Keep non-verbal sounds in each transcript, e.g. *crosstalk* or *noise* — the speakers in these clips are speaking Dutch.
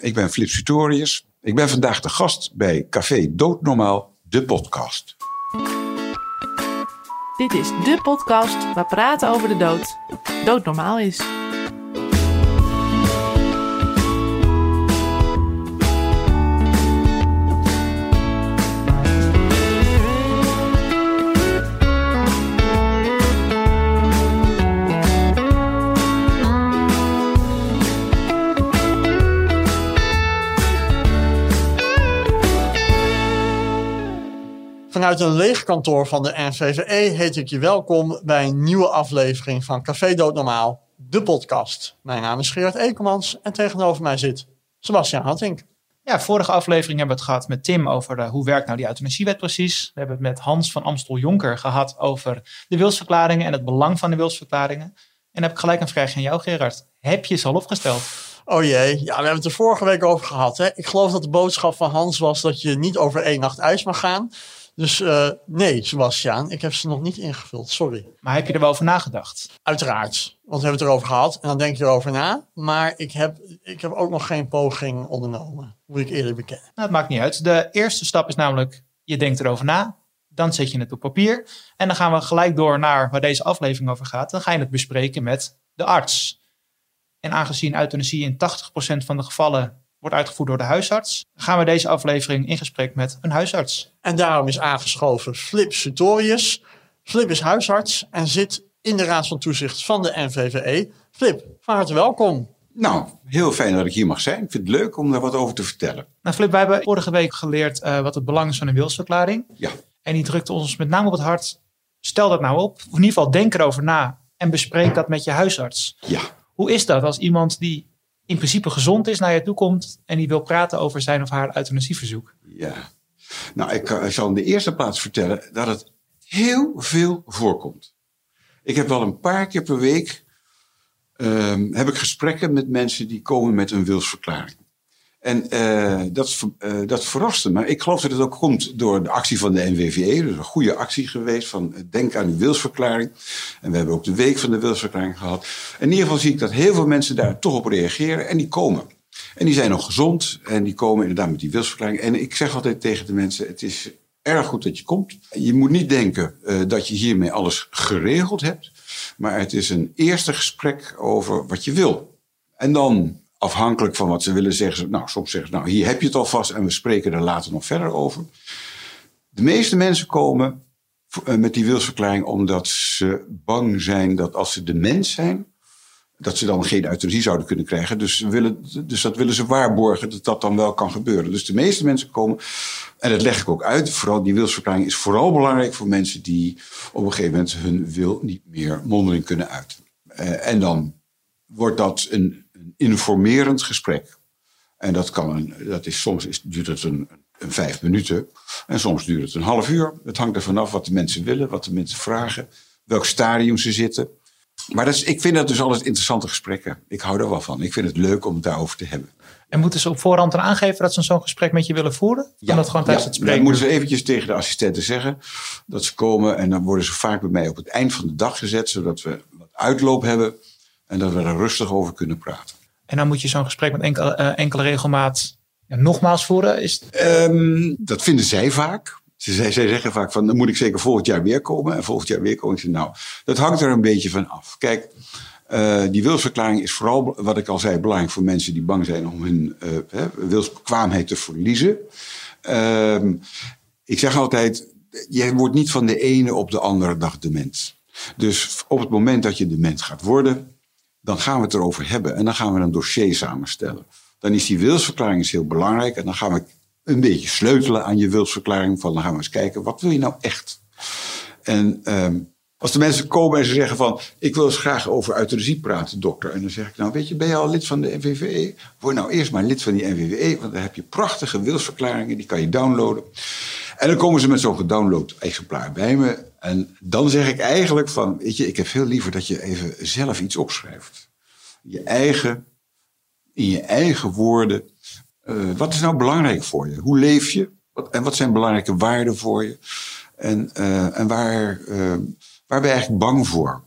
Ik ben Flip Sutorius. Ik ben vandaag de gast bij Café Doodnormaal, de podcast. Dit is de podcast waar praten over de dood doodnormaal is. Vanuit een leeg kantoor van de NVVE heet ik je welkom bij een nieuwe aflevering van Café Doodnormaal, de podcast. Mijn naam is Gerard Ekelmans en tegenover mij zit Sebastian Hattink. Ja, vorige aflevering hebben we het gehad met Tim over hoe werkt nou die euthanasiewet precies. We hebben het met Hans van Amstel-Jonker gehad over de wilsverklaringen en het belang van de wilsverklaringen. En heb ik gelijk een vraagje aan jou, Gerard. Heb je ze al opgesteld? Oh jee, ja, we hebben het er vorige week over gehad. Hè? Ik geloof dat de boodschap van Hans was dat je niet over één nacht ijs mag gaan. Dus uh, nee, Sebastiaan, ik heb ze nog niet ingevuld, sorry. Maar heb je er wel over nagedacht? Uiteraard, want we hebben het erover gehad en dan denk je erover na. Maar ik heb, ik heb ook nog geen poging ondernomen, moet ik eerlijk bekennen. Nou, het maakt niet uit. De eerste stap is namelijk, je denkt erover na. Dan zet je het op papier. En dan gaan we gelijk door naar waar deze aflevering over gaat. Dan ga je het bespreken met de arts. En aangezien euthanasie in 80% van de gevallen wordt uitgevoerd door de huisarts, gaan we deze aflevering in gesprek met een huisarts. En daarom is aangeschoven Flip Sutorius. Flip is huisarts en zit in de Raad van Toezicht van de NVVE. Flip, van harte welkom. Nou, heel fijn dat ik hier mag zijn. Ik vind het leuk om daar wat over te vertellen. Nou, Flip, wij hebben vorige week geleerd uh, wat het belang is van een wilsverklaring. Ja. En die drukte ons met name op het hart. Stel dat nou op, of in ieder geval denk erover na en bespreek dat met je huisarts. Ja. Hoe is dat als iemand die in principe gezond is naar je toe komt en die wil praten over zijn of haar euthanasieverzoek? Ja, nou ik, ik zal in de eerste plaats vertellen dat het heel veel voorkomt. Ik heb wel een paar keer per week um, heb ik gesprekken met mensen die komen met een wilsverklaring. En uh, dat, uh, dat verraste me. Ik geloof dat het ook komt door de actie van de NWVE. Dus een goede actie geweest van denk aan uw wilsverklaring. En we hebben ook de week van de wilsverklaring gehad. In ieder geval zie ik dat heel veel mensen daar toch op reageren en die komen. En die zijn nog gezond en die komen inderdaad met die wilsverklaring. En ik zeg altijd tegen de mensen, het is erg goed dat je komt. Je moet niet denken dat je hiermee alles geregeld hebt. Maar het is een eerste gesprek over wat je wil. En dan afhankelijk van wat ze willen zeggen ze, nou, soms zeggen ze, nou, hier heb je het alvast en we spreken er later nog verder over. De meeste mensen komen met die wilsverklaring omdat ze bang zijn dat als ze dement zijn, dat ze dan geen euthanasie zouden kunnen krijgen. Dus, willen, dus dat willen ze waarborgen dat dat dan wel kan gebeuren. Dus de meeste mensen komen, en dat leg ik ook uit, vooral die wilsverklaring is vooral belangrijk voor mensen die op een gegeven moment hun wil niet meer mondeling kunnen uiten. Uh, en dan wordt dat een informerend gesprek. En dat, kan een, dat is, soms is, duurt het een, een, vijf minuten en soms duurt het een half uur. Het hangt er vanaf wat de mensen willen, wat de mensen vragen, welk stadium ze zitten. Maar dat is, ik vind dat dus altijd interessante gesprekken. Ik hou er wel van. Ik vind het leuk om het daarover te hebben. En moeten ze op voorhand dan aangeven dat ze zo'n gesprek met je willen voeren? Ja, dat gewoon tijdens ja, het spreken? Dan moeten ze eventjes tegen de assistenten zeggen dat ze komen. En dan worden ze vaak bij mij op het eind van de dag gezet, zodat we wat uitloop hebben. En dat we er rustig over kunnen praten. En dan moet je zo'n gesprek met enkele, uh, enkele regelmaat ja, nogmaals voeren? Is um, dat vinden zij vaak. Ze, zij, zeggen vaak van, dan moet ik zeker volgend jaar weer komen. En volgend jaar weer komen. Ik nou, dat hangt er een beetje van af. Kijk, uh, die wilsverklaring is vooral, wat ik al zei, belangrijk voor mensen die bang zijn om hun uh, wilsbekwaamheid te verliezen. Um, ik zeg altijd, je wordt niet van de ene op de andere dag dement. Dus op het moment dat je dement gaat worden, dan gaan we het erover hebben. En dan gaan we een dossier samenstellen. Dan is die wilsverklaring heel belangrijk. En dan gaan we een beetje sleutelen aan je wilsverklaring. Van dan gaan we eens kijken, wat wil je nou echt? En um, als de mensen komen en ze zeggen van... ik wil eens graag over euthanasie praten, dokter. En dan zeg ik, nou weet je, ben je al lid van de NVVE? Word nou eerst maar lid van die NVVE. Want dan heb je prachtige wilsverklaringen, die kan je downloaden. En dan komen ze met zo'n gedownload exemplaar bij me. En dan zeg ik eigenlijk van, weet je, ik heb veel liever dat je even zelf iets opschrijft. Je eigen, in je eigen woorden. Uh, wat is nou belangrijk voor je? Hoe leef je? Wat, en wat zijn belangrijke waarden voor je? En, uh, en waar, uh, waar ben je eigenlijk bang voor?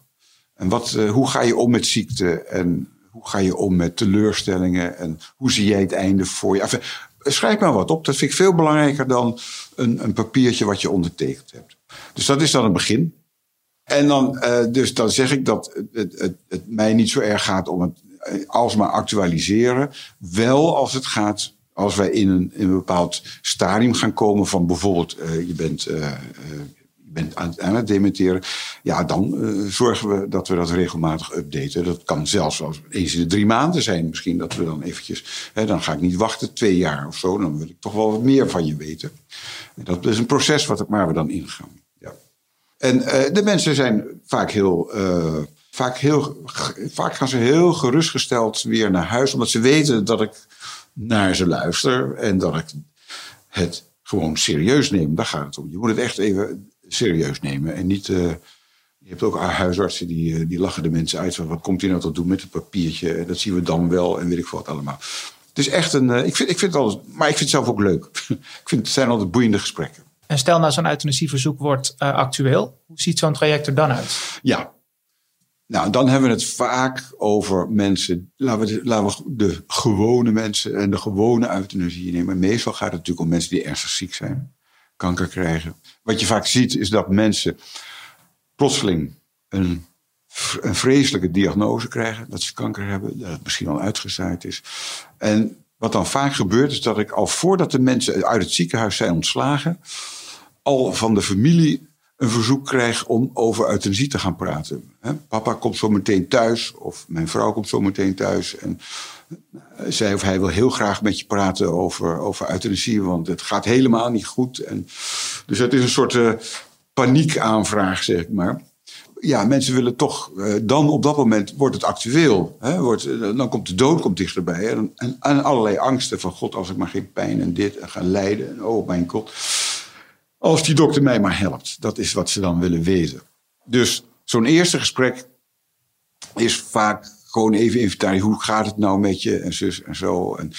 En wat, hoe ga je om met ziekte? En hoe ga je om met teleurstellingen en hoe zie jij het einde voor je? Enfin, schrijf maar wat op. Dat vind ik veel belangrijker dan een, een papiertje wat je ondertekend hebt. Dus dat is dan het begin. En dan, uh, dus dan zeg ik dat het, het, het, mij niet zo erg gaat om het eh, alsmaar actualiseren. Wel als het gaat, als wij in een, in een bepaald stadium gaan komen van bijvoorbeeld, uh, je bent. Bent aan, aan, het dementeren, ja, dan uh, zorgen we dat we dat regelmatig updaten. Dat kan zelfs wel eens in de drie maanden zijn. Misschien dat we dan eventjes, hè, dan ga ik niet wachten twee jaar of zo. Dan wil ik toch wel wat meer van je weten. En dat is een proces wat, waar we dan ingaan. Ja. En uh, de mensen zijn vaak heel, uh, vaak heel, vaak gaan ze heel gerustgesteld weer naar huis. Omdat ze weten dat ik naar ze luister en dat ik het gewoon serieus neem. Daar gaat het om. Je moet het echt even serieus nemen. En niet. Uh, je hebt ook huisartsen die, die lachen de mensen uit. Van, wat komt hij nou tot doen met het papiertje? En dat zien we dan wel en weet ik wat allemaal. Het is echt een. Uh, ik, vind, ik vind het altijd. Maar ik vind het zelf ook leuk. *laughs* ik vind het zijn altijd boeiende gesprekken. En stel nou zo'n euthanasieverzoek wordt actueel. Hoe ziet zo'n traject er dan uit? Ja. Nou, dan hebben we het vaak over mensen. Laten we, de, laten we de gewone mensen en de gewone euthanasie nemen. Meestal gaat het natuurlijk om mensen die ernstig ziek zijn kanker krijgen. Wat je vaak ziet is dat mensen plotseling een, een vreselijke diagnose krijgen. Dat ze kanker hebben, dat het misschien al uitgezaaid is. En wat dan vaak gebeurt is dat ik al voordat de mensen uit het ziekenhuis zijn ontslagen... al van de familie een verzoek krijg om over euthanasie te gaan praten. Papa komt zo meteen thuis of mijn vrouw komt zo meteen thuis... En zij of hij wil heel graag met je praten over, over euthanasie, want het gaat helemaal niet goed. En, dus het is een soort uh, paniekaanvraag, zeg maar. Ja, mensen willen toch, uh, dan op dat moment wordt het actueel. Hè, wordt, dan komt de dood komt dichterbij. En, en, allerlei angsten van God, als ik maar geen pijn en dit en ga lijden. En oh mijn god. Als die dokter mij maar helpt. Dat is wat ze dan willen weten. Dus zo'n eerste gesprek is vaak gewoon even inventariseren. Hoe gaat het nou met je? En zus en zo. En,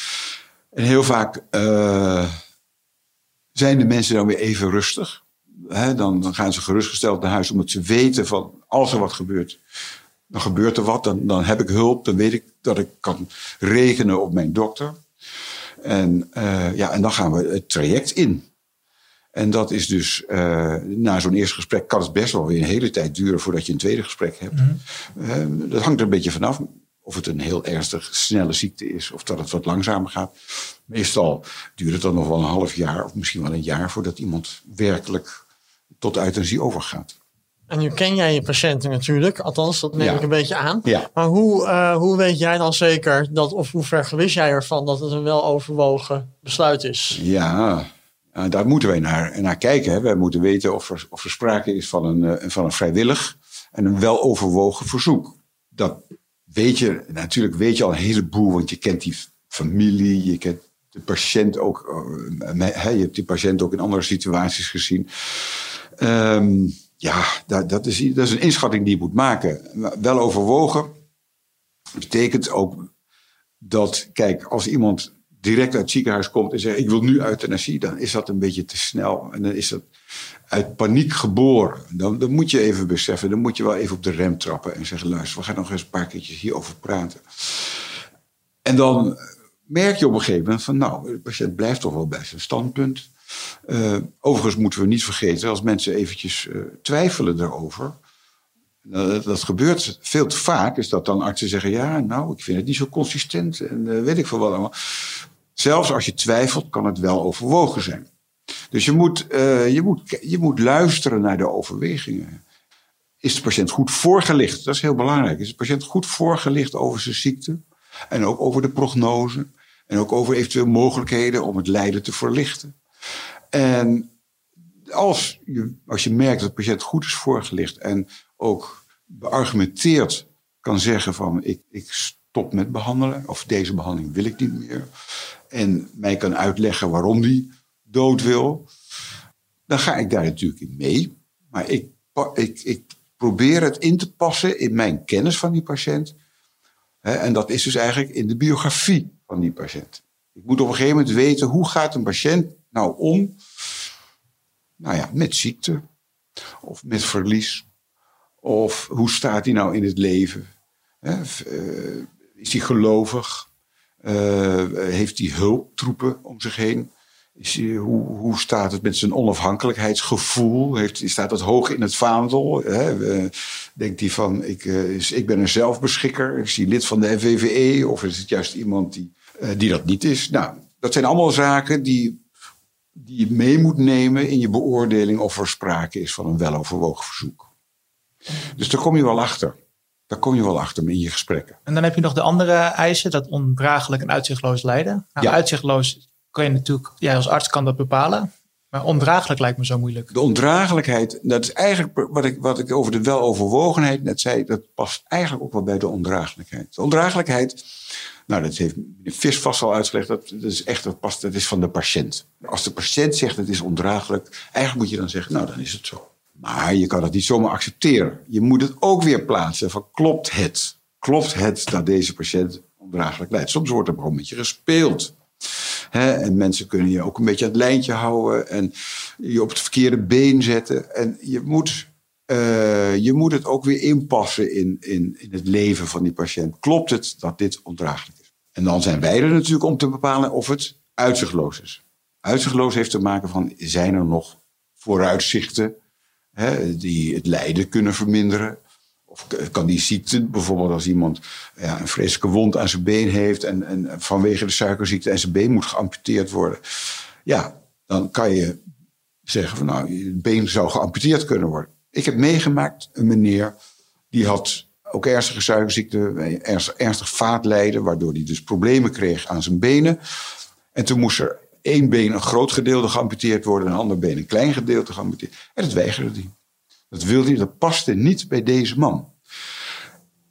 en heel vaak uh, zijn de mensen dan weer even rustig. Dan, dan, gaan ze gerustgesteld naar huis omdat ze weten van als er wat gebeurt, dan gebeurt er wat. Dan, dan heb ik hulp. Dan weet ik dat ik kan rekenen op mijn dokter. En, uh, ja, en dan gaan we het traject in. En dat is dus, uh, na zo'n eerste gesprek kan het best wel weer een hele tijd duren voordat je een tweede gesprek hebt. Mm -hmm. uh, dat hangt er een beetje vanaf of het een heel ernstig snelle ziekte is of dat het wat langzamer gaat. Meestal duurt het dan nog wel een half jaar of misschien wel een jaar voordat iemand werkelijk tot euthanasie overgaat. En nu ken jij je patiënten natuurlijk, althans dat neem Ja. ik een beetje aan. Ja. Maar hoe, uh, hoe weet jij dan zeker dat, of hoe ver gewist jij ervan dat het een weloverwogen besluit is? Ja, uh, daar moeten wij naar, naar kijken. Hè. Wij moeten weten of er, of er sprake is van een, uh, van een vrijwillig en een weloverwogen verzoek. Dat weet je, natuurlijk weet je al een heleboel, want je kent die familie, je kent de patiënt ook, uh, je hebt die patiënt ook in andere situaties gezien. Um, ja, dat, dat, is, dat is een inschatting die je moet maken. Wel overwogen betekent ook dat, kijk, als iemand direct uit het ziekenhuis komt en zegt: Ik wil nu euthanasie, dan is dat een beetje te snel. En dan is dat uit paniek geboren. Dan, dan moet je even beseffen, dan moet je wel even op de rem trappen en zeggen: Luister, we gaan nog eens een paar keertjes hierover praten. En dan merk je op een gegeven moment van: Nou, de patiënt blijft toch wel bij zijn standpunt. Uh, overigens moeten we niet vergeten, als mensen eventjes uh, twijfelen daarover. Dat gebeurt veel te vaak, is dat dan artsen zeggen: Ja, nou, ik vind het niet zo consistent en weet ik veel wat allemaal. Zelfs als je twijfelt, kan het wel overwogen zijn. Dus je moet, je, moet, je moet luisteren naar de overwegingen. Is de patiënt goed voorgelicht? Dat is heel belangrijk. Is de patiënt goed voorgelicht over zijn ziekte? En ook over de prognose? En ook over eventueel mogelijkheden om het lijden te verlichten? En als je, als je merkt dat de patiënt goed is voorgelicht en ook beargumenteerd kan zeggen van ik, ik stop met behandelen of deze behandeling wil ik niet meer en mij kan uitleggen waarom die dood wil, dan ga ik daar natuurlijk in mee. Maar ik, ik, ik probeer het in te passen in mijn kennis van die patiënt. En dat is dus eigenlijk in de biografie van die patiënt. Ik moet op een gegeven moment weten hoe gaat een patiënt nou om nou ja, met ziekte of met verlies. Of hoe staat hij nou in het leven? He, uh, Is hij gelovig? Uh, heeft hij hulptroepen om zich heen? Is hoe, hoe staat het met zijn onafhankelijkheidsgevoel? Heeft, staat dat hoog in het vaandel? Hè? Denkt hij van, ik, uh, is, ik ben een zelfbeschikker? Is hij lid van de FVVE? Of is het juist iemand die, die dat niet is? Nou, dat zijn allemaal zaken die, die je mee moet nemen in je beoordeling of er sprake is van een weloverwogen verzoek. Dus daar kom je wel achter. Daar kom je wel achter in je gesprekken. En dan heb je nog de andere eisen, dat ondraaglijk en uitzichtloos lijden. Nou, ja. Uitzichtloos kan je natuurlijk, jij als arts kan dat bepalen. Maar ondraaglijk lijkt me zo moeilijk. De ondraaglijkheid, dat is eigenlijk wat ik, wat ik over de weloverwogenheid net zei, dat past eigenlijk ook wel bij de ondraaglijkheid. De ondraaglijkheid, nou dat heeft Vis vast al uitgelegd, dat, dat is echt, dat past, dat is van de patiënt. Als de patiënt zegt het is ondraaglijk, eigenlijk moet je dan zeggen, nou dan is het zo. Maar je kan het niet zomaar accepteren. Je moet het ook weer plaatsen van klopt het? Klopt het dat deze patiënt ondraaglijk lijdt? Soms wordt er gewoon met je gespeeld. en mensen kunnen je ook een beetje aan het lijntje houden en je op het verkeerde been zetten. En je moet, uh, je moet het ook weer inpassen in, in, in het leven van die patiënt. Klopt het dat dit ondraaglijk is? En dan zijn wij er natuurlijk om te bepalen of het uitzichtloos is. Uitzichtloos heeft te maken van, zijn er nog vooruitzichten hè, die het lijden kunnen verminderen. Of kan die ziekte, bijvoorbeeld als iemand ja, een vreselijke wond aan zijn been heeft en, en vanwege de suikerziekte en zijn been moet geamputeerd worden. Ja, dan kan je zeggen van nou, je been zou geamputeerd kunnen worden. Ik heb meegemaakt een meneer die had ook ernstige suikerziekte, ernstig, ernstig vaatlijden, waardoor hij dus problemen kreeg aan zijn benen. En toen moest er één been een groot gedeelte geamputeerd worden, een ander been een klein gedeelte geamputeerd. En dat weigerde hij. Dat wilde hij, dat paste niet bij deze man.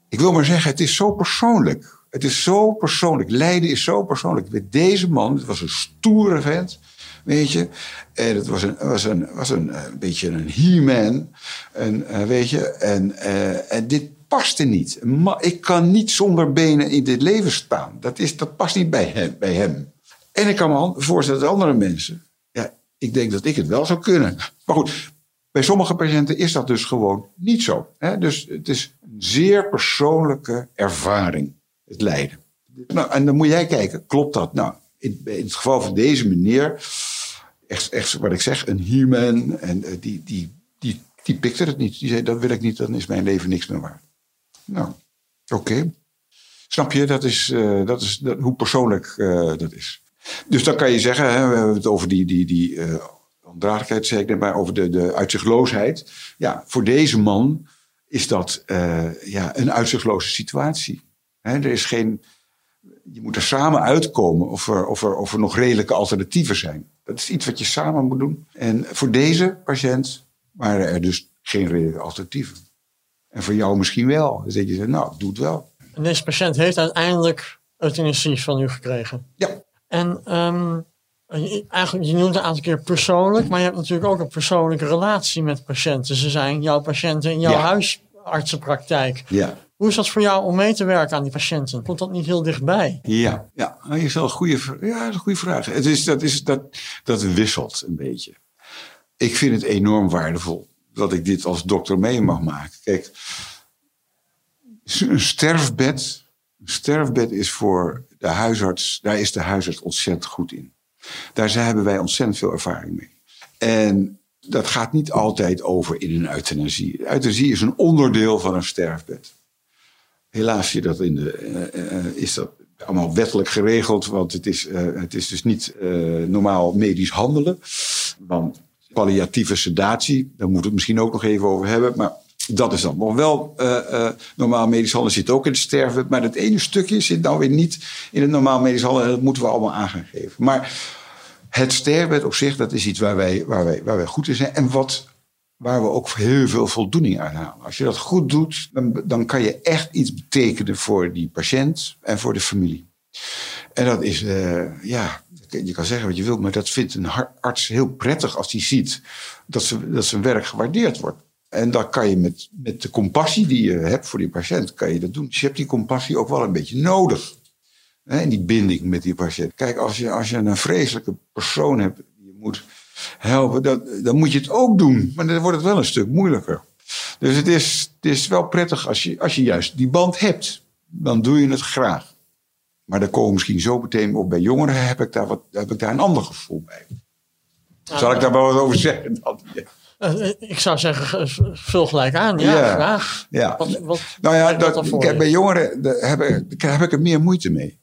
Ik wil maar zeggen, het is zo persoonlijk. Het is zo persoonlijk. Lijden is zo persoonlijk. Bij deze man, het was een stoere vent, weet je. En het was een, was een, was een, een beetje een he-man. En, uh, weet je, en, uh, en dit paste niet. Ik kan niet zonder benen in dit leven staan. Dat, is, dat past niet bij hem. Bij hem. En ik kan me voorstellen dat andere mensen, ja, ik denk dat ik het wel zou kunnen. Maar goed, bij sommige patiënten is dat dus gewoon niet zo. Hè? Dus het is een zeer persoonlijke ervaring, het lijden. Nou, en dan moet jij kijken, klopt dat? Nou, in, het geval van deze meneer, echt, echt wat ik zeg, een human, en uh, die, die, die, die pikte het niet. Die zei, dat wil ik niet, dan is mijn leven niks meer waard. Nou, oké. Snap je, dat is, uh, dat is dat, hoe persoonlijk uh, dat is. Dus dan kan je zeggen, hè, we hebben het over die, die, die uh, ondraaglijkheid, zeg ik net maar, over de, de uitzichtloosheid. Ja, voor deze man is dat uh, ja, een uitzichtloze situatie. Hè, er is geen, je moet er samen uitkomen of er, of, er, of er nog redelijke alternatieven zijn. Dat is iets wat je samen moet doen. En voor deze patiënt waren er dus geen redelijke alternatieven. En voor jou misschien wel. Dus dat je zegt, nou, doe het wel. En deze patiënt heeft uiteindelijk euthanasie van u gekregen? Ja. En um, eigenlijk, je noemt het een aantal keer persoonlijk, maar je hebt natuurlijk ook een persoonlijke relatie met patiënten. Ze zijn jouw patiënten in jouw huisartsenpraktijk. Ja. Hoe is dat voor jou om mee te werken aan die patiënten? Komt dat niet heel dichtbij? Ja, ja. dat is wel een goede, ja, een goede vraag. Het is, dat, is, dat, dat wisselt een beetje. Ik vind het enorm waardevol dat ik dit als dokter mee mag maken. Kijk, een sterfbed, sterfbed is voor de huisarts, daar is de huisarts ontzettend goed in. Daar hebben wij ontzettend veel ervaring mee. En dat gaat niet altijd over in een euthanasie. Euthanasie is een onderdeel van een sterfbed. Helaas je dat in de, uh, is dat allemaal wettelijk geregeld, want het is, uh, het is dus niet normaal medisch handelen. Want palliatieve sedatie, daar moeten we het misschien ook nog even over hebben. Maar dat is dan nog wel uh, uh, normaal medisch handelen zit ook in het sterven. Maar dat ene stukje zit nou weer niet in het normaal medisch handelen. Dat moeten we allemaal aan gaan geven. Maar het sterven op zich, dat is iets waar wij, waar wij, waar wij goed in zijn. En wat, waar we ook heel veel voldoening uit halen. Als je dat goed doet, dan, dan kan je echt iets betekenen voor die patiënt en voor de familie. En dat is, uh, ja, je kan zeggen wat je wilt, maar dat vindt een arts heel prettig als hij ziet dat, dat zijn werk gewaardeerd wordt. En dan kan je met, met de compassie die je hebt voor die patiënt, kan je dat doen. Dus je hebt die compassie ook wel een beetje nodig. Hè, en die binding met die patiënt. Kijk, als je, als je een vreselijke persoon hebt die je moet helpen, dan, dan moet je het ook doen. Maar dan wordt het wel een stuk moeilijker. Dus het is, het is wel prettig als je, als je juist die band hebt. dan doe je het graag. Maar daar komen misschien zo meteen op. Bij jongeren heb ik daar, wat, heb ik daar een ander gevoel bij. Zal ik daar wel wat over zeggen? dan? Eh, ik zou zeggen, vul gelijk aan. Ja, Ja. graag. Ja. Wat, wat, Nou ja, dat kijk, bij jongeren daar heb, ik- daar heb ik er meer moeite mee.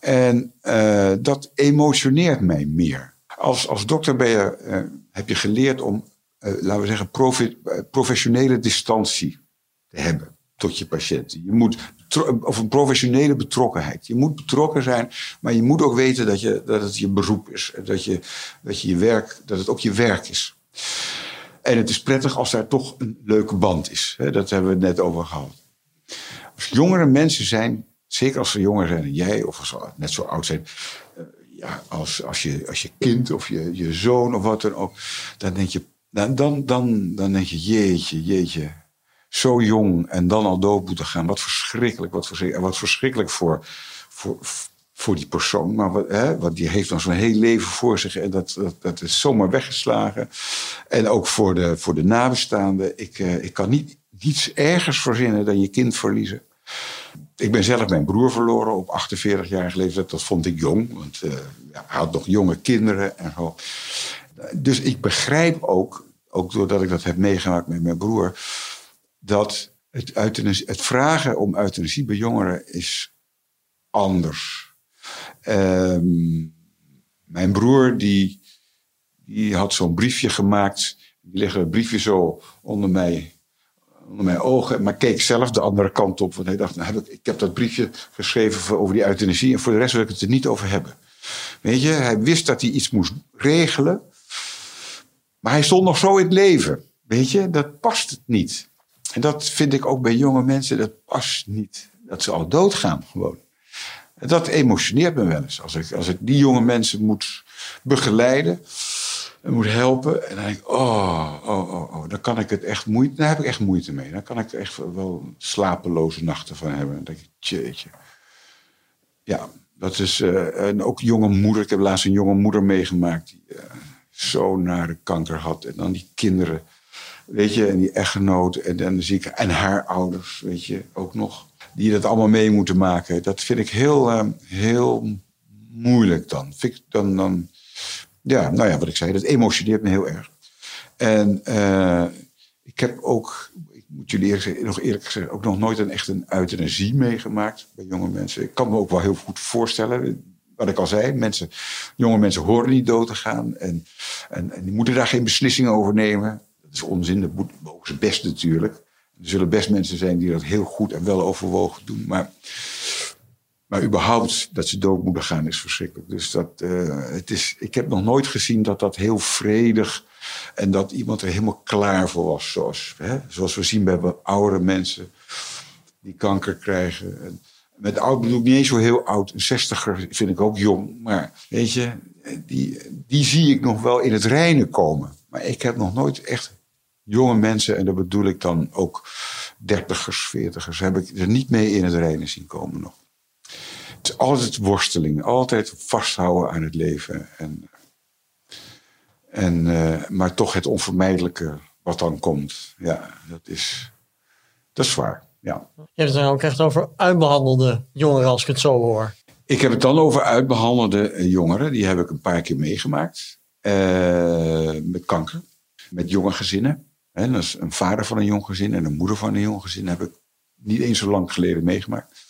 En eh, dat emotioneert mij meer. Als, als dokter ben je, eh, heb je geleerd om, laten we zeggen, profi- professionele distantie te hebben tot je patiënten. Je moet, of een professionele betrokkenheid. Je moet betrokken zijn, maar je moet ook weten dat, je, dat het je beroep is. Dat, je, dat, je je werk, dat het ook je werk is. En het is prettig als daar toch een leuke band is. Dat hebben we het net over gehad. Als jongere mensen zijn, zeker als ze jonger zijn dan jij, of als ze net zo oud zijn, eh, ja, als, als, je, als je kind of je, je zoon of wat dan ook, dan denk je, dan, dan, dan, dan denk je, jeetje, jeetje, zo jong en dan al dood moeten gaan. Wat verschrikkelijk, wat verschrikkelijk, wat verschrikkelijk voor, voor, voor die persoon. Maar wat, hè, want die heeft dan zo'n heel leven voor zich en dat, dat, is zomaar weggeslagen. En ook voor de, voor de nabestaanden. Ik, eh, ik kan niet, niets ergers verzinnen dan je kind verliezen. Ik ben zelf mijn broer verloren op 48-jarige leeftijd. Dat vond ik jong, want eh, hij had nog jonge kinderen en zo. Dus ik begrijp ook, ook doordat ik dat heb meegemaakt met mijn broer, dat het, het vragen om euthanasie bij jongeren is anders. Ehm, mijn broer die, die had zo'n briefje gemaakt. Die legde het briefje zo onder mij onder mijn ogen, maar keek zelf de andere kant op. Want hij dacht, nou ik, heb dat briefje geschreven over die euthanasie en voor de rest wil ik het er niet over hebben. Weet je, hij wist dat hij iets moest regelen, maar hij stond nog zo in het leven. Weet je, dat past het niet. En dat vind ik ook bij jonge mensen, dat past niet. Dat ze al doodgaan gewoon. Dat emotioneert me wel eens. Als ik, als ik die jonge mensen moet begeleiden en moet helpen. En dan denk ik, oh, oh, oh, oh, dan kan ik het echt moeite, daar heb ik echt moeite mee. Dan kan ik er echt wel slapeloze nachten van hebben. Dan denk ik, jeetje. Ja, dat is, eh, en ook jonge moeder. Ik heb laatst een jonge moeder meegemaakt die eh, zo naar de kanker had. En dan die kinderen, weet je, en die echtgenoot en, en, de en haar ouders, weet je, ook nog. Die dat allemaal mee moeten maken. Dat vind ik heel, eh, heel moeilijk dan. Vind ik dan, dan ja, nou ja, wat ik zei, dat emotioneert me heel erg. En eh, ik heb ook, ik moet jullie eerlijk zeggen, nog eerlijk ook nog nooit een echt een euthanasie meegemaakt bij jonge mensen. Ik kan me ook wel heel goed voorstellen, wat ik al zei, mensen, jonge mensen horen niet dood te gaan en, en, en die moeten daar geen beslissingen over nemen. Dat is onzin, dat moet ze best natuurlijk. Er zullen best mensen zijn die dat heel goed en wel overwogen doen, maar maar überhaupt dat ze dood moeten gaan is verschrikkelijk. Dus dat, eh, het is, ik heb nog nooit gezien dat dat heel vredig en dat iemand er helemaal klaar voor was. Zoals, hè, zoals we zien bij oudere mensen die kanker krijgen. En met oud bedoel ik niet eens zo heel oud. Een zestiger vind ik ook jong. Maar weet je, die, die zie ik nog wel in het reinen komen. Maar ik heb nog nooit echt jonge mensen, en dat bedoel ik dan ook dertigers, veertigers, heb ik er niet mee in het reinen zien komen nog. Het is altijd worsteling, altijd vasthouden aan het leven. En, en, eh, maar toch het onvermijdelijke wat dan komt. Ja, dat is, dat is zwaar. Ja. je hebt het dan ook echt over uitbehandelde jongeren, als ik het zo hoor. Ik heb het dan over uitbehandelde eh, jongeren. Die heb ik een paar keer meegemaakt. Eh, met kanker. Met jonge gezinnen. En is een vader van een jong gezin en een moeder van een jong gezin. heb ik niet eens zo lang geleden meegemaakt.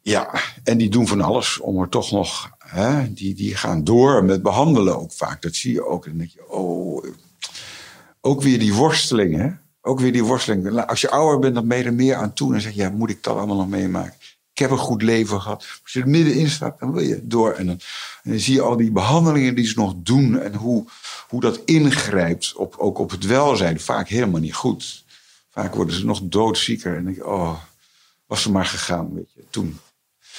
Ja, en die doen van alles om er toch nog. Hè, die, die gaan door met behandelen ook vaak. Dat zie je ook. En denk je, oh. Ook weer die worsteling, hè? Ook weer die worsteling. Als je ouder bent, dan ben je er meer aan toe. En zeg je, ja, moet ik dat allemaal nog meemaken? Heb een goed leven gehad. Als je er middenin staat, dan wil je door. En dan, en zie je al die behandelingen die ze nog doen. En hoe, hoe dat ingrijpt, op, ook op het welzijn. Vaak helemaal niet goed. Vaak worden ze nog doodzieker. En denk je, oh, was ze maar gegaan, weet je. Toen,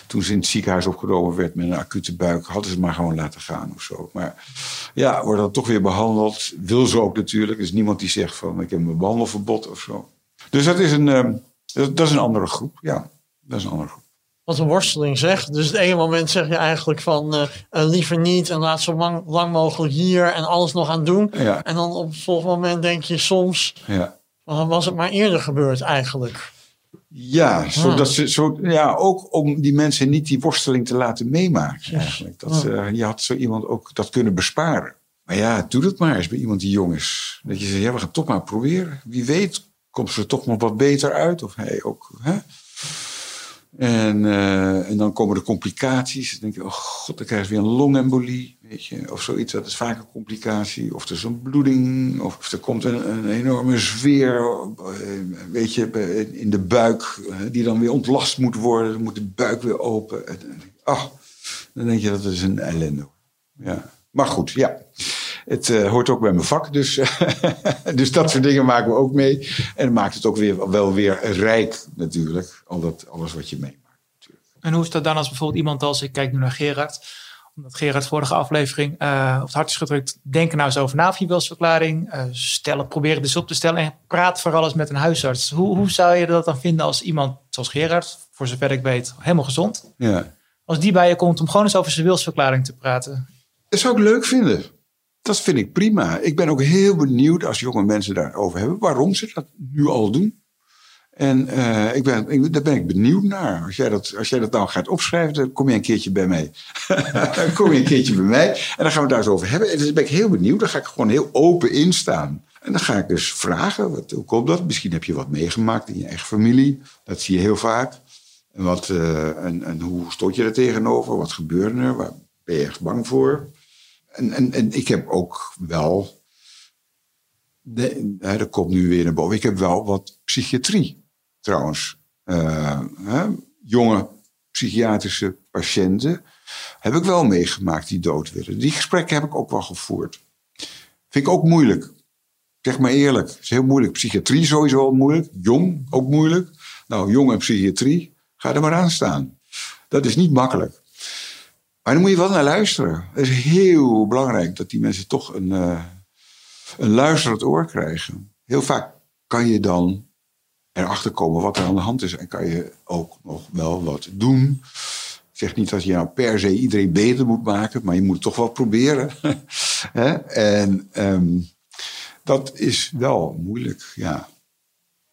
toen ze in het ziekenhuis opgenomen werd met een acute buik, hadden ze het maar gewoon laten gaan of zo. Maar ja, wordt dan toch weer behandeld. Wil ze ook natuurlijk. Er is niemand die zegt van ik heb een behandelverbod of zo. Dus dat is een, ehm, dat is een andere groep. Ja, dat is een andere groep. Wat een worsteling zegt. Dus het ene moment zeg je eigenlijk van eh, eh, liever niet en laat zo lang, lang mogelijk hier en alles nog aan doen. Ja. En dan op het volgende moment denk je soms, Ja. van, was het maar eerder gebeurd eigenlijk. Ja, zodat ze, zo, ja, ook om die mensen niet die worsteling te laten meemaken. Eigenlijk. Dat, eh, je had zo iemand ook dat kunnen besparen. Maar ja, doe dat maar eens bij iemand die jong is. Dat je zegt, ja, we gaan het toch maar proberen. Wie weet komt ze er toch nog wat beter uit. Of hij ook. Hè? En, eh, en dan komen de complicaties. Dan denk je, oh god, dan krijg je weer een longembolie. Weet je, of zoiets, dat is vaak een complicatie. Of er is een bloeding, of er komt een, een enorme zweer, eh, weet je, in de buik, eh, die dan weer ontlast moet worden. Dan moet de buik weer open. Oh, dan denk je, dat is een ellende. Ja. Maar goed, ja. Het uh, hoort ook bij mijn vak, dus, *laughs* dus dat soort dingen maken we ook mee. En het maakt het ook weer, wel weer rijk natuurlijk, al dat, alles wat je meemaakt. Natuurlijk. En hoe is dat dan als bijvoorbeeld iemand als, ik kijk nu naar Gerard, omdat Gerard vorige aflevering uh, op het hart is gedrukt, denk nou eens over na wilsverklaring. Uh, stel probeer het dus op te stellen en praat vooral eens met een huisarts. Hoe, hoe zou je dat dan vinden als iemand zoals Gerard, voor zover ik weet, helemaal gezond, ja. als die bij je komt om gewoon eens over zijn wilsverklaring te praten? Dat zou ik leuk vinden. Dat vind ik prima. Ik ben ook heel benieuwd als jonge mensen daarover hebben, waarom ze dat nu al doen. En uh, ik ben, daar ben ik benieuwd naar. Als jij, dat, als jij dat nou gaat opschrijven, dan kom je een keertje bij mij. *laughs* dan kom je een keertje bij mij en dan gaan we daar eens over hebben. En dus ben ik heel benieuwd. Dan ga ik gewoon heel open in staan. En dan ga ik dus vragen, wat, hoe komt dat? Misschien heb je wat meegemaakt in je eigen familie. Dat zie je heel vaak. En, wat, en, en hoe stond je er tegenover? Wat gebeurde er? Waar ben je echt bang voor? En, en, en ik heb ook wel. De, er komt nu weer naar boven. Ik heb wel wat psychiatrie trouwens. Uh, hè, jonge psychiatrische patiënten. Heb ik wel meegemaakt die dood willen. Die gesprekken heb ik ook wel gevoerd. Vind ik ook moeilijk. Zeg maar eerlijk. Het is heel moeilijk. Psychiatrie sowieso moeilijk. Jong ook moeilijk. Nou, jong en psychiatrie. Ga er maar aan staan. Dat is niet makkelijk. Maar dan moet je wel naar luisteren. Het is heel belangrijk dat die mensen toch een, uh, een luisterend oor krijgen. Heel vaak kan je dan erachter komen wat er aan de hand is. En kan je ook nog wel wat doen. Ik zeg niet dat je nou per se iedereen beter moet maken. Maar je moet toch wel proberen. *laughs* en um, dat is wel moeilijk, ja.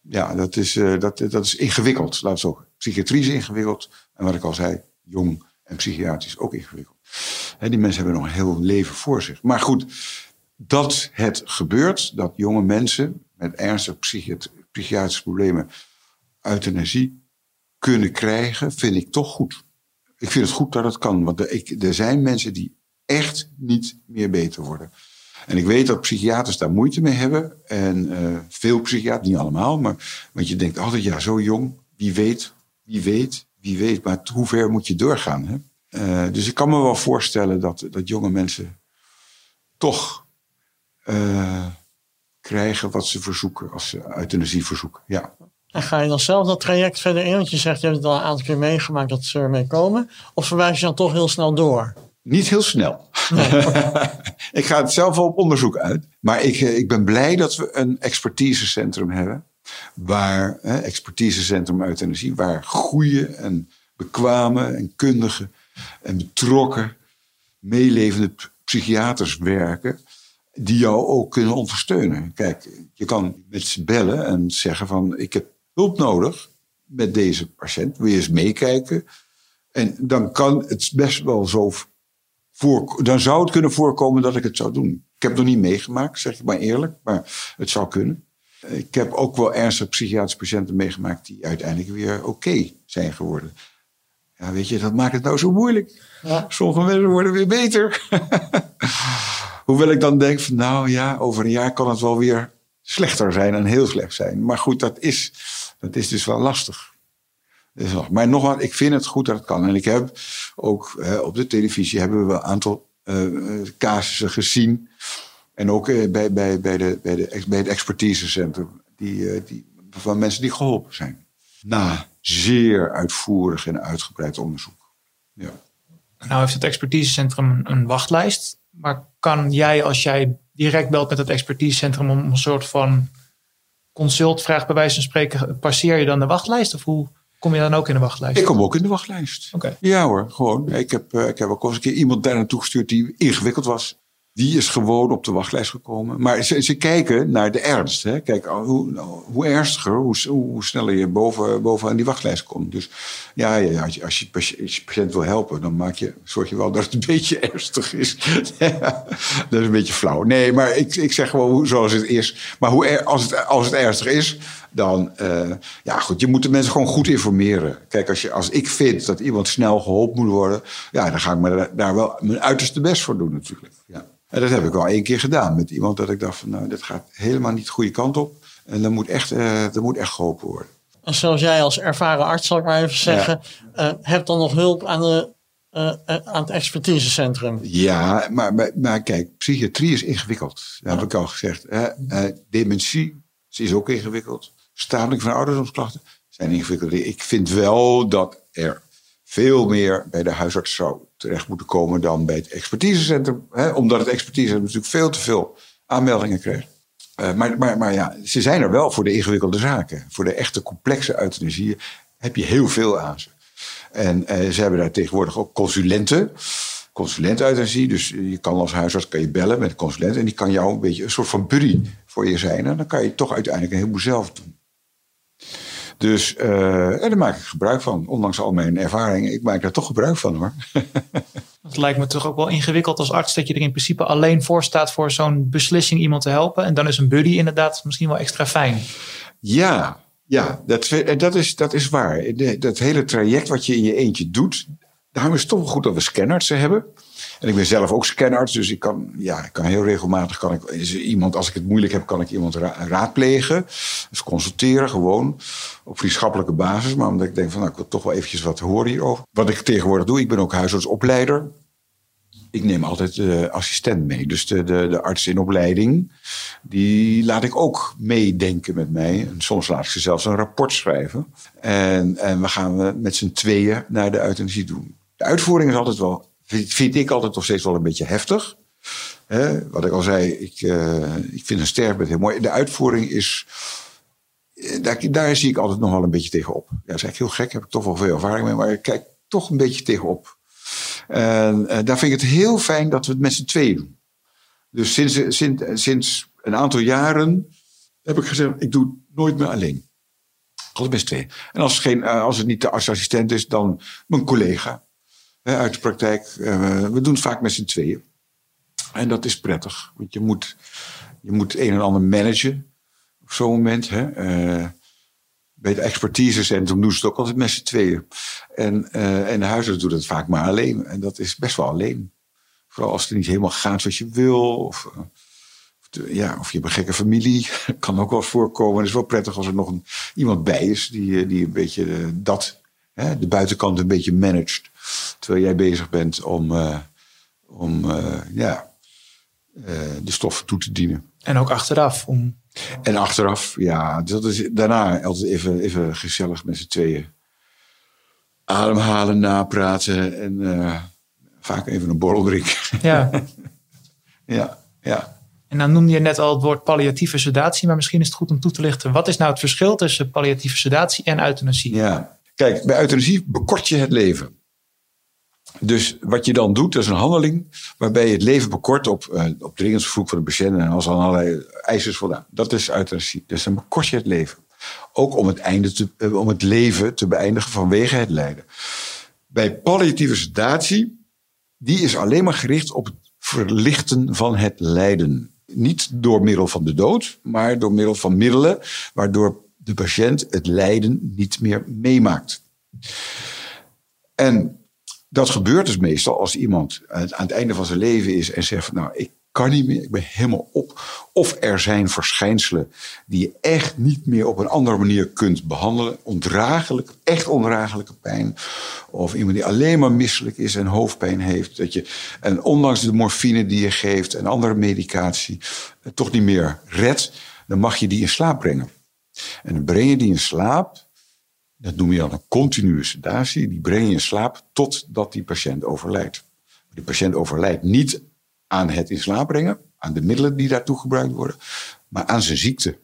Ja, dat is, uh, dat, dat is ingewikkeld. Laat zo. Psychiatrie is ingewikkeld. En wat ik al zei, jong en psychiatrisch ook ingewikkeld. He, die mensen hebben nog een heel leven voor zich. Maar goed, dat het gebeurt, dat jonge mensen met ernstige psychiatrische problemen euthanasie kunnen krijgen, vind ik toch goed. Ik vind het goed dat het kan, want er, ik, er zijn mensen die echt niet meer beter worden. En ik weet dat psychiaters daar moeite mee hebben. En uh, veel psychiaters, niet allemaal, maar want je denkt altijd, ja, zo jong, wie weet, wie weet, wie weet. Maar hoe ver moet je doorgaan? Hè? Uh, dus ik kan me wel voorstellen dat, dat jonge mensen toch uh, krijgen wat ze verzoeken als ze euthanasie verzoeken. Ja. En ga je dan zelf dat traject verder in? Want je zegt, je hebt het al een aantal keer meegemaakt dat ze ermee komen. Of verwijs je dan toch heel snel door? Niet heel snel. Nee. *laughs* ik ga het zelf wel op onderzoek uit. Maar ik, ik ben blij dat we een expertisecentrum hebben. Waar, eh, expertisecentrum euthanasie, waar goede en bekwame en kundige en betrokken, meelevende psychiaters werken. Die jou ook kunnen ondersteunen. Kijk, je kan met ze bellen en zeggen van ik heb hulp nodig met deze patiënt. Wil je eens meekijken? En dan kan het best wel zo voor, dan zou het kunnen voorkomen dat ik het zou doen. Ik heb het nog niet meegemaakt, zeg ik maar eerlijk, maar het zou kunnen. Ik heb ook wel ernstige psychiatrische patiënten meegemaakt die uiteindelijk weer oké okay zijn geworden. Ja, weet je, dat maakt het nou zo moeilijk. Ja. Sommige mensen worden weer beter. *laughs* Hoewel ik dan denk van, nou ja, over een jaar kan het wel weer slechter zijn en heel slecht zijn. Maar goed, dat is, dat is dus wel lastig. Dus, maar nogmaals, ik vind het goed dat het kan. En ik heb ook hè, op de televisie hebben we een aantal uh, casussen gezien. En ook uh, bij, bij, bij, de, bij, de, bij het expertisecentrum. Die, uh, die, van mensen die geholpen zijn. Na zeer uitvoerig en uitgebreid onderzoek. Ja. Nou heeft het expertisecentrum een wachtlijst. Maar kan jij, als jij direct belt met het expertisecentrum om een soort van consult vraagt, bij wijze van spreken, passeer je dan de wachtlijst? Of hoe kom je dan ook in de wachtlijst? Ik kom ook in de wachtlijst. Okay. Ja hoor, gewoon. Ik heb, uh, ik heb ook al eens een keer iemand daar naartoe gestuurd die ingewikkeld was. Die is gewoon op de wachtlijst gekomen. Maar ze, ze kijken naar de ernst. Hè. Kijk, hoe, hoe ernstiger, hoe, hoe sneller je boven, bovenaan die wachtlijst komt. Dus ja, ja, als, je, patiënt wil helpen, dan maak je, zorg je wel dat het een beetje *laughs* ernstig is. *laughs* dat is een beetje flauw. Nee, maar ik, ik zeg gewoon zoals het is. Maar hoe, als, het, als het ernstig is, dan, uh, ja goed, je moet de mensen gewoon goed informeren. Kijk, als, je, als ik vind dat iemand snel geholpen moet worden, ja, dan ga ik me daar wel mijn uiterste best voor doen natuurlijk. Ja. En dat heb ik al één keer gedaan met iemand dat ik dacht van, nou, dit gaat helemaal niet de goede kant op. En dan moet echt, uh, dat moet echt geholpen worden. En zoals jij als ervaren arts, zal ik maar even zeggen, ja. uh, heb dan nog hulp aan, de, uh, aan het expertisecentrum. Ja, maar, maar, maar, kijk, psychiatrie is ingewikkeld. Dat heb ik al gezegd. dementie is ook ingewikkeld. Stadeling van ouderdomsklachten zijn ingewikkeld. Ik vind wel dat er veel meer bij de huisarts zou terecht moeten komen dan bij het expertisecentrum. Hè? Omdat het expertisecentrum natuurlijk veel te veel aanmeldingen krijgt. Uh, maar, maar, maar ja, ze zijn er wel voor de ingewikkelde zaken. Voor de echte complexe euthanasie heb je heel veel aan ze. En uh, ze hebben daar tegenwoordig ook consulenten. Consulent euthanasie. Dus je kan als huisarts kan je bellen met een consulent. En die kan jou een beetje een soort van buddy voor je zijn. En dan kan je toch uiteindelijk een heleboel zelf doen. Dus uh, en daar maak ik gebruik van. Ondanks al mijn ervaringen, ik maak daar toch gebruik van hoor. *laughs* Het lijkt me toch ook wel ingewikkeld als arts dat je er in principe alleen voor staat voor zo'n beslissing iemand te helpen. En dan is een buddy inderdaad misschien wel extra fijn. Ja, ja dat, dat, is, dat is waar. Dat hele traject wat je in je eentje doet, daarom is het toch wel goed dat we scanners hebben. En ik ben zelf ook scanarts, dus ik kan, ja, ik kan heel regelmatig, kan ik, iemand, als ik het moeilijk heb, kan ik iemand raadplegen. Dus consulteren gewoon op vriendschappelijke basis. Maar omdat ik denk van, nou, ik wil toch wel eventjes wat horen hierover. Wat ik tegenwoordig doe, ik ben ook huisartsopleider. Ik neem altijd de assistent mee. Dus de, de, de arts in opleiding, die laat ik ook meedenken met mij. En soms laat ik ze zelfs een rapport schrijven. En, en we gaan met z'n tweeën naar de euthanasie doen. De uitvoering is altijd wel vind ik altijd nog steeds wel een beetje heftig. wat ik al zei, ik, uh, ik vind een sterfbed heel mooi. De uitvoering is. Eh, daar, daar zie ik altijd nog wel een beetje tegenop. Ja, dat is eigenlijk heel gek, heb ik toch wel veel ervaring mee, maar ik kijk toch een beetje tegenop. En uh, daar vind ik het heel fijn dat we het met z'n tweeën doen. Dus sinds, sinds, sinds een aantal jaren heb ik gezegd: ik doe het nooit meer alleen. Altijd met z'n tweeën. En als het, geen, als het niet de artsassistent is, dan mijn collega uit de praktijk. Eh, we doen het vaak met z'n tweeën. En dat is prettig, want je moet, je moet een en ander managen op zo'n moment. Hè. Uh, bij het expertisecentrum doen ze het ook altijd met z'n tweeën. En, uh, en de huisarts doet het vaak maar alleen. En dat is best wel alleen. Vooral als het niet helemaal gaat zoals je wil. Of, ja, of je hebt een gekke familie. *laughs* kan ook wel eens voorkomen. Het is wel prettig als er nog iemand bij is die, die een beetje dat, hè, de buitenkant een beetje managt. Terwijl jij bezig bent om, uh, om uh, ja, uh, de stoffen toe te dienen. En ook achteraf. Om... En achteraf, ja. Dat is daarna altijd even, even gezellig met z'n tweeën. Ademhalen, napraten en vaak even een borrel drinken. Ja. *laughs* ja, ja. En dan noemde je net al het woord palliatieve sedatie, maar misschien is het goed om toe te lichten. Wat is nou het verschil tussen palliatieve sedatie en euthanasie? Ja, kijk, bij euthanasie bekort je het leven. Dus wat je dan doet, dat is een handeling waarbij je het leven bekort op, uh, op dringend verzoek van de patiënt en als aan allerlei eisen is voldaan. Dat is euthanasie. Dus dan bekort je het leven. Ook om het, einde te, uh, om het leven te beëindigen vanwege het lijden. Bij palliatieve sedatie, die is alleen maar gericht op het verlichten van het lijden. Niet door middel van de dood, maar door middel van middelen waardoor de patiënt het lijden niet meer meemaakt. En dat gebeurt dus meestal als iemand aan het einde van zijn leven is en zegt nou, ik kan niet meer, ik ben helemaal op. Of er zijn verschijnselen die je echt niet meer op een andere manier kunt behandelen. Ondraaglijk, echt ondraaglijke pijn. Of iemand die alleen maar misselijk is en hoofdpijn heeft. Dat je, en ondanks de morfine die je geeft en andere medicatie, toch niet meer redt. Dan mag je die in slaap brengen. En dan breng je die in slaap dat noem je dan een continue sedatie. Die breng je in slaap totdat die patiënt overlijdt. Die patiënt overlijdt niet aan het in slaap brengen, aan de middelen die daartoe gebruikt worden, maar aan zijn ziekte.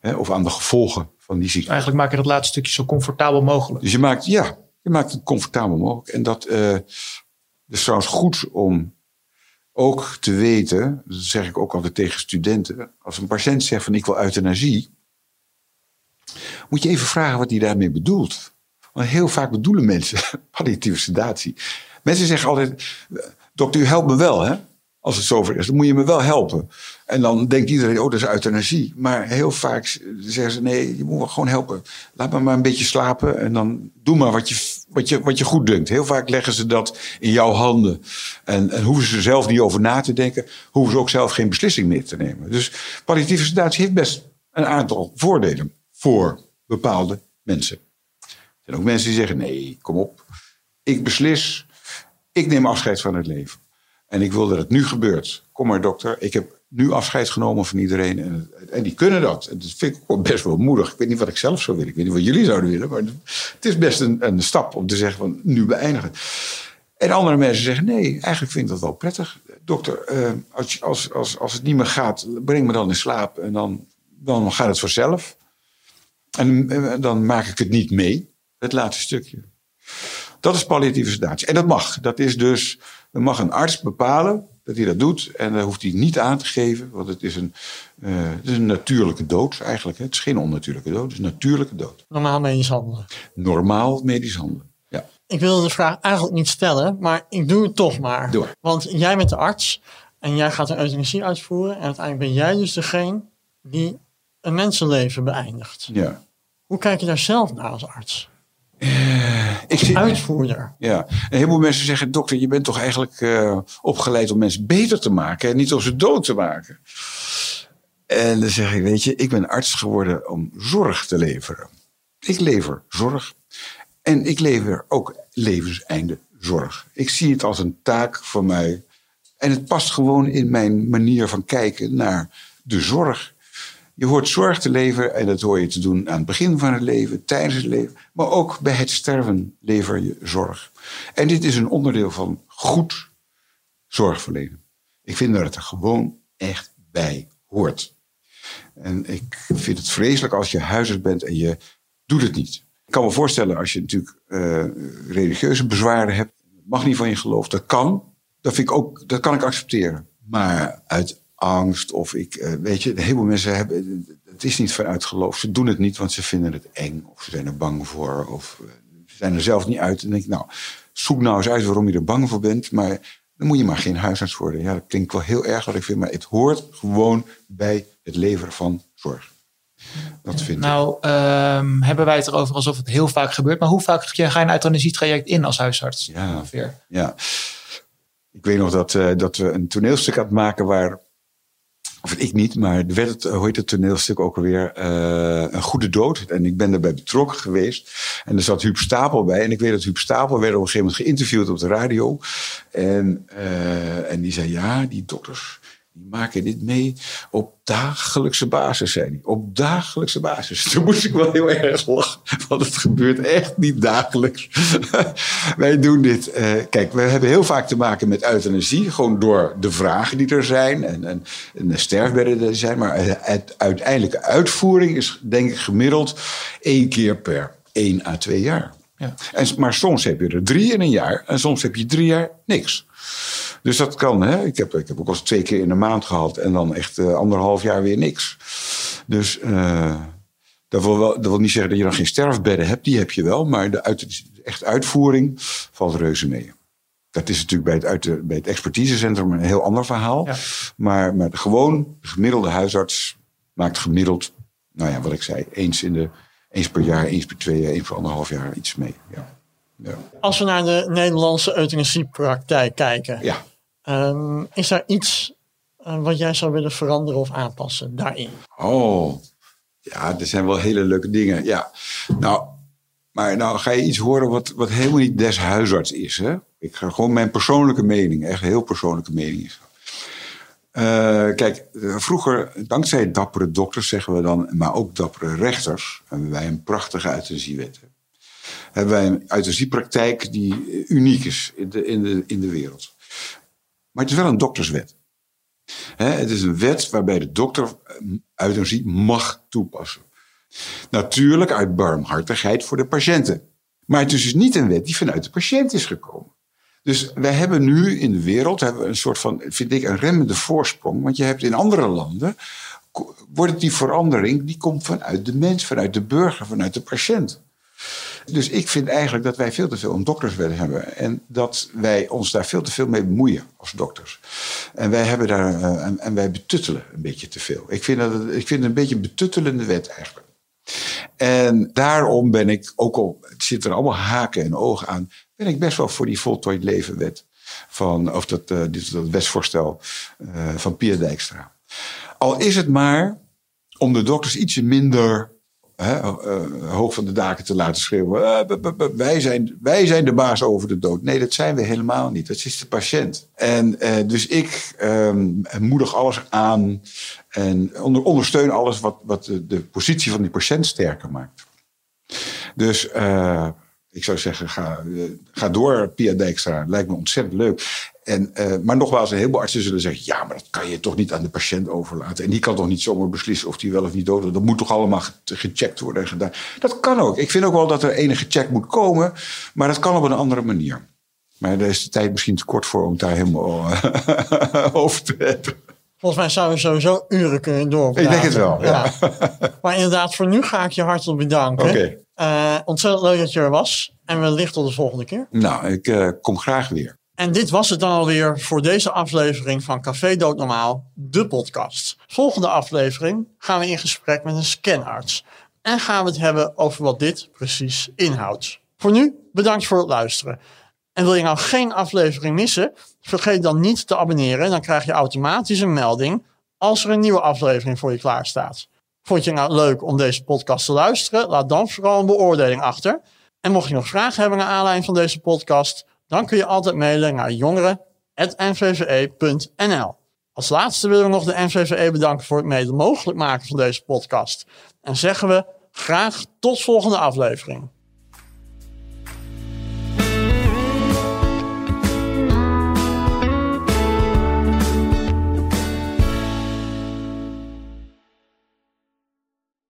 Hè, of aan de gevolgen van die ziekte. Eigenlijk maak je dat laatste stukje zo comfortabel mogelijk. Dus je maakt, ja, je maakt het comfortabel mogelijk. En dat uh, is trouwens goed om ook te weten, dat zeg ik ook altijd tegen studenten, als een patiënt zegt van ik wil euthanasie, moet je even vragen wat hij daarmee bedoelt. Want heel vaak bedoelen mensen *laughs* palliatieve sedatie. Mensen zeggen altijd, dokter, u helpt me wel, hè? Als het zover is, dan moet je me wel helpen. En dan denkt iedereen, oh, dat is euthanasie. Maar heel vaak zeggen ze, nee, je moet me gewoon helpen. Laat me maar een beetje slapen en dan doe maar wat je, wat je, wat je goed denkt. Heel vaak leggen ze dat in jouw handen. En, en hoeven ze zelf niet over na te denken. Hoeven ze ook zelf geen beslissing meer te nemen. Dus palliatieve sedatie heeft best een aantal voordelen voor bepaalde mensen. Er zijn ook mensen die zeggen, nee, kom op. Ik beslis, ik neem afscheid van het leven. En ik wil dat het nu gebeurt. Kom maar dokter, ik heb nu afscheid genomen van iedereen. En, en die kunnen dat. En dat vind ik best wel moedig. Ik weet niet wat ik zelf zou willen. Ik weet niet wat jullie zouden willen. Maar het is best een, een stap om te zeggen van nu beëindigen. En andere mensen zeggen nee, eigenlijk vind ik dat wel prettig. Dokter, uh, als, als, als, als het niet meer gaat, breng me dan in slaap. En dan, dan gaat het vanzelf. En uh, dan maak ik het niet mee. Het laatste stukje. Dat is palliatieve sedatie. En dat mag. Dat is dus, dan mag een arts bepalen dat hij dat doet. En dat hoeft hij niet aan te geven, want het is een, uh, het is een natuurlijke dood eigenlijk. Het is geen onnatuurlijke dood, het is een natuurlijke dood. Normaal medisch handelen. Normaal medisch handelen, ja. Ik wilde de vraag eigenlijk niet stellen, maar ik doe het toch maar. Doe maar. Want jij bent de arts en jij gaat een euthanasie uitvoeren. En uiteindelijk ben jij dus degene die een mensenleven beëindigt. Ja. Hoe kijk je daar zelf naar als arts? Uh, ik zie, Uitvoerder. Ja, een heleboel mensen zeggen: dokter, je bent toch eigenlijk uh, opgeleid om mensen beter te maken en niet om ze dood te maken. En dan zeg ik: Weet je, ik ben arts geworden om zorg te leveren. Ik lever zorg. En ik lever ook levenseinde zorg. Ik zie het als een taak voor mij. En het past gewoon in mijn manier van kijken naar de zorg. Je hoort zorg te leveren en dat hoor je te doen aan het begin van het leven, tijdens het leven, maar ook bij het sterven lever je zorg. En dit is een onderdeel van goed zorgverlenen. Ik vind dat het er gewoon echt bij hoort. En ik vind het vreselijk als je huisarts bent en je doet het niet. Ik kan me voorstellen als je natuurlijk uh, religieuze bezwaren hebt, mag niet van je geloof, dat kan. Dat, vind ik ook, dat kan ik accepteren. Maar uit angst of ik, uh, weet je, een heleboel mensen hebben, het is niet vanuit geloof. Ze doen het niet, want ze vinden het eng of ze zijn er bang voor of uh, ze zijn er zelf niet uit. En denk ik, nou, zoek nou eens uit waarom je er bang voor bent, maar dan moet je maar geen huisarts worden. Ja, dat klinkt wel heel erg wat ik vind, maar het hoort gewoon bij het leveren van zorg. Dat vind nou, ik. Um, hebben wij het erover alsof het heel vaak gebeurt, maar hoe vaak ga je een euthanasietraject in als huisarts? Ja, ongeveer? ja. Ik weet nog dat, uh, dat we een toneelstuk aan het maken waar of ik niet, maar er werd het, hoe heet het toneelstuk ook alweer, uh, Een Goede Dood. En ik ben daarbij betrokken geweest. En er zat Huub Stapel bij. En ik weet dat Huub Stapel werd op een gegeven moment geïnterviewd op de radio. En, uh, en die zei, ja, die dokters, die maken dit mee op dagelijkse basis, zei hij. Op dagelijkse basis. *laughs* Toen moest ik wel heel erg lachen, want het gebeurt echt niet dagelijks. *laughs* Wij doen dit. Uh, kijk, we hebben heel vaak te maken met euthanasie, gewoon door de vragen die er zijn en, en, en de sterfbedden die er zijn. Maar het uiteindelijke uitvoering is, denk ik, gemiddeld één keer per één à twee jaar. Ja. En, maar soms heb je er drie in een jaar en soms heb je drie jaar niks. Dus dat kan. Hè? Ik, heb, ik heb ook al twee keer in de maand gehad en dan echt uh, anderhalf jaar weer niks. Dus uh, dat, wil wel, dat wil niet zeggen dat je dan geen sterfbedden hebt. Die heb je wel, maar de, uit, echt uitvoering valt reuze mee. Dat is natuurlijk bij het, uit de, bij het expertisecentrum een heel ander verhaal. Ja. Maar, maar de gewoon de gemiddelde huisarts maakt gemiddeld, nou ja, wat ik zei, eens, in de, eens per jaar, eens per twee jaar, eens per anderhalf jaar iets mee. Ja. Ja. Als we naar de Nederlandse euthanasiepraktijk kijken, ja. Um, is er iets uh, wat jij zou willen veranderen of aanpassen daarin? Oh, ja, er zijn wel hele leuke dingen. Ja, nou, maar nou ga je iets horen wat, wat helemaal niet des huisarts is. Hè? Ik ga gewoon mijn persoonlijke mening, echt heel persoonlijke mening is. Uh, kijk, vroeger, dankzij dappere dokters zeggen we dan, maar ook dappere rechters, hebben wij een prachtige euthanasiewet hebben wij een euthanasiepraktijk die uniek is in de, in, de, in de wereld. Maar het is wel een dokterswet. He, het is een wet waarbij de dokter euthanasie mag toepassen. Natuurlijk uit barmhartigheid voor de patiënten. Maar het is dus niet een wet die vanuit de patiënt is gekomen. Dus wij hebben nu in de wereld hebben we een soort van, vind ik, een remmende voorsprong. Want je hebt in andere landen, wordt die verandering, die komt vanuit de mens, vanuit de burger, vanuit de patiënt. Dus ik vind eigenlijk dat wij veel te veel een dokterswet hebben. En dat wij ons daar veel te veel mee bemoeien als dokters. En wij, hebben daar, eh, en, en wij betuttelen een beetje te veel. Ik vind, dat het, ik vind het een beetje een betuttelende wet eigenlijk. En daarom ben ik, ook al zitten er allemaal haken en ogen aan, ben ik best wel voor die voltooid levenwet. Van, of dat, eh, dit, dat wetsvoorstel eh, van Pia Dijkstra. Al is het maar om de dokters ietsje minder eh, hoog van de daken te laten schreeuwen. eh, wij, zijn, wij zijn de baas over de dood. Nee, dat zijn we helemaal niet. Dat is de patiënt. En eh, dus ik ehm, moedig alles aan en onder, ondersteun alles wat, wat de, de positie van die patiënt sterker maakt. Dus eh, ik zou zeggen, ga, eh, ga door, Pia Dijkstra. Lijkt me ontzettend leuk. En, eh, maar nogmaals, een heleboel artsen zullen zeggen... ja, maar dat kan je toch niet aan de patiënt overlaten. En die kan toch niet zomaar beslissen of die wel of niet dood is. Dat moet toch allemaal ge- gecheckt worden en gedaan. Dat kan ook. Ik vind ook wel dat er enige check moet komen. Maar dat kan op een andere manier. Maar daar is de tijd misschien te kort voor om daar helemaal eh, *laughs* over te hebben. Volgens mij zouden we sowieso uren kunnen doorpraten. Ik denk het wel, ja. Maar inderdaad, voor nu ga ik je hartelijk bedanken. Oké. Eh, ontzettend leuk dat je er was. En wellicht tot de volgende keer. Nou, ik eh, kom graag weer. En dit was het dan alweer voor deze aflevering van Café Doodnormaal, de podcast. Volgende aflevering gaan we in gesprek met een scanarts. En gaan we het hebben over wat dit precies inhoudt. Voor nu, bedankt voor het luisteren. En wil je nou geen aflevering missen? Vergeet dan niet te abonneren. Dan krijg je automatisch een melding als er een nieuwe aflevering voor je klaar staat. Vond je nou leuk om deze podcast te luisteren? Laat dan vooral een beoordeling achter. En mocht je nog vragen hebben naar aanleiding van deze podcast, dan kun je altijd mailen naar jongeren.nvve.nl. Als laatste willen we nog de NVVE bedanken voor het mede mogelijk maken van deze podcast. En zeggen we graag tot volgende aflevering.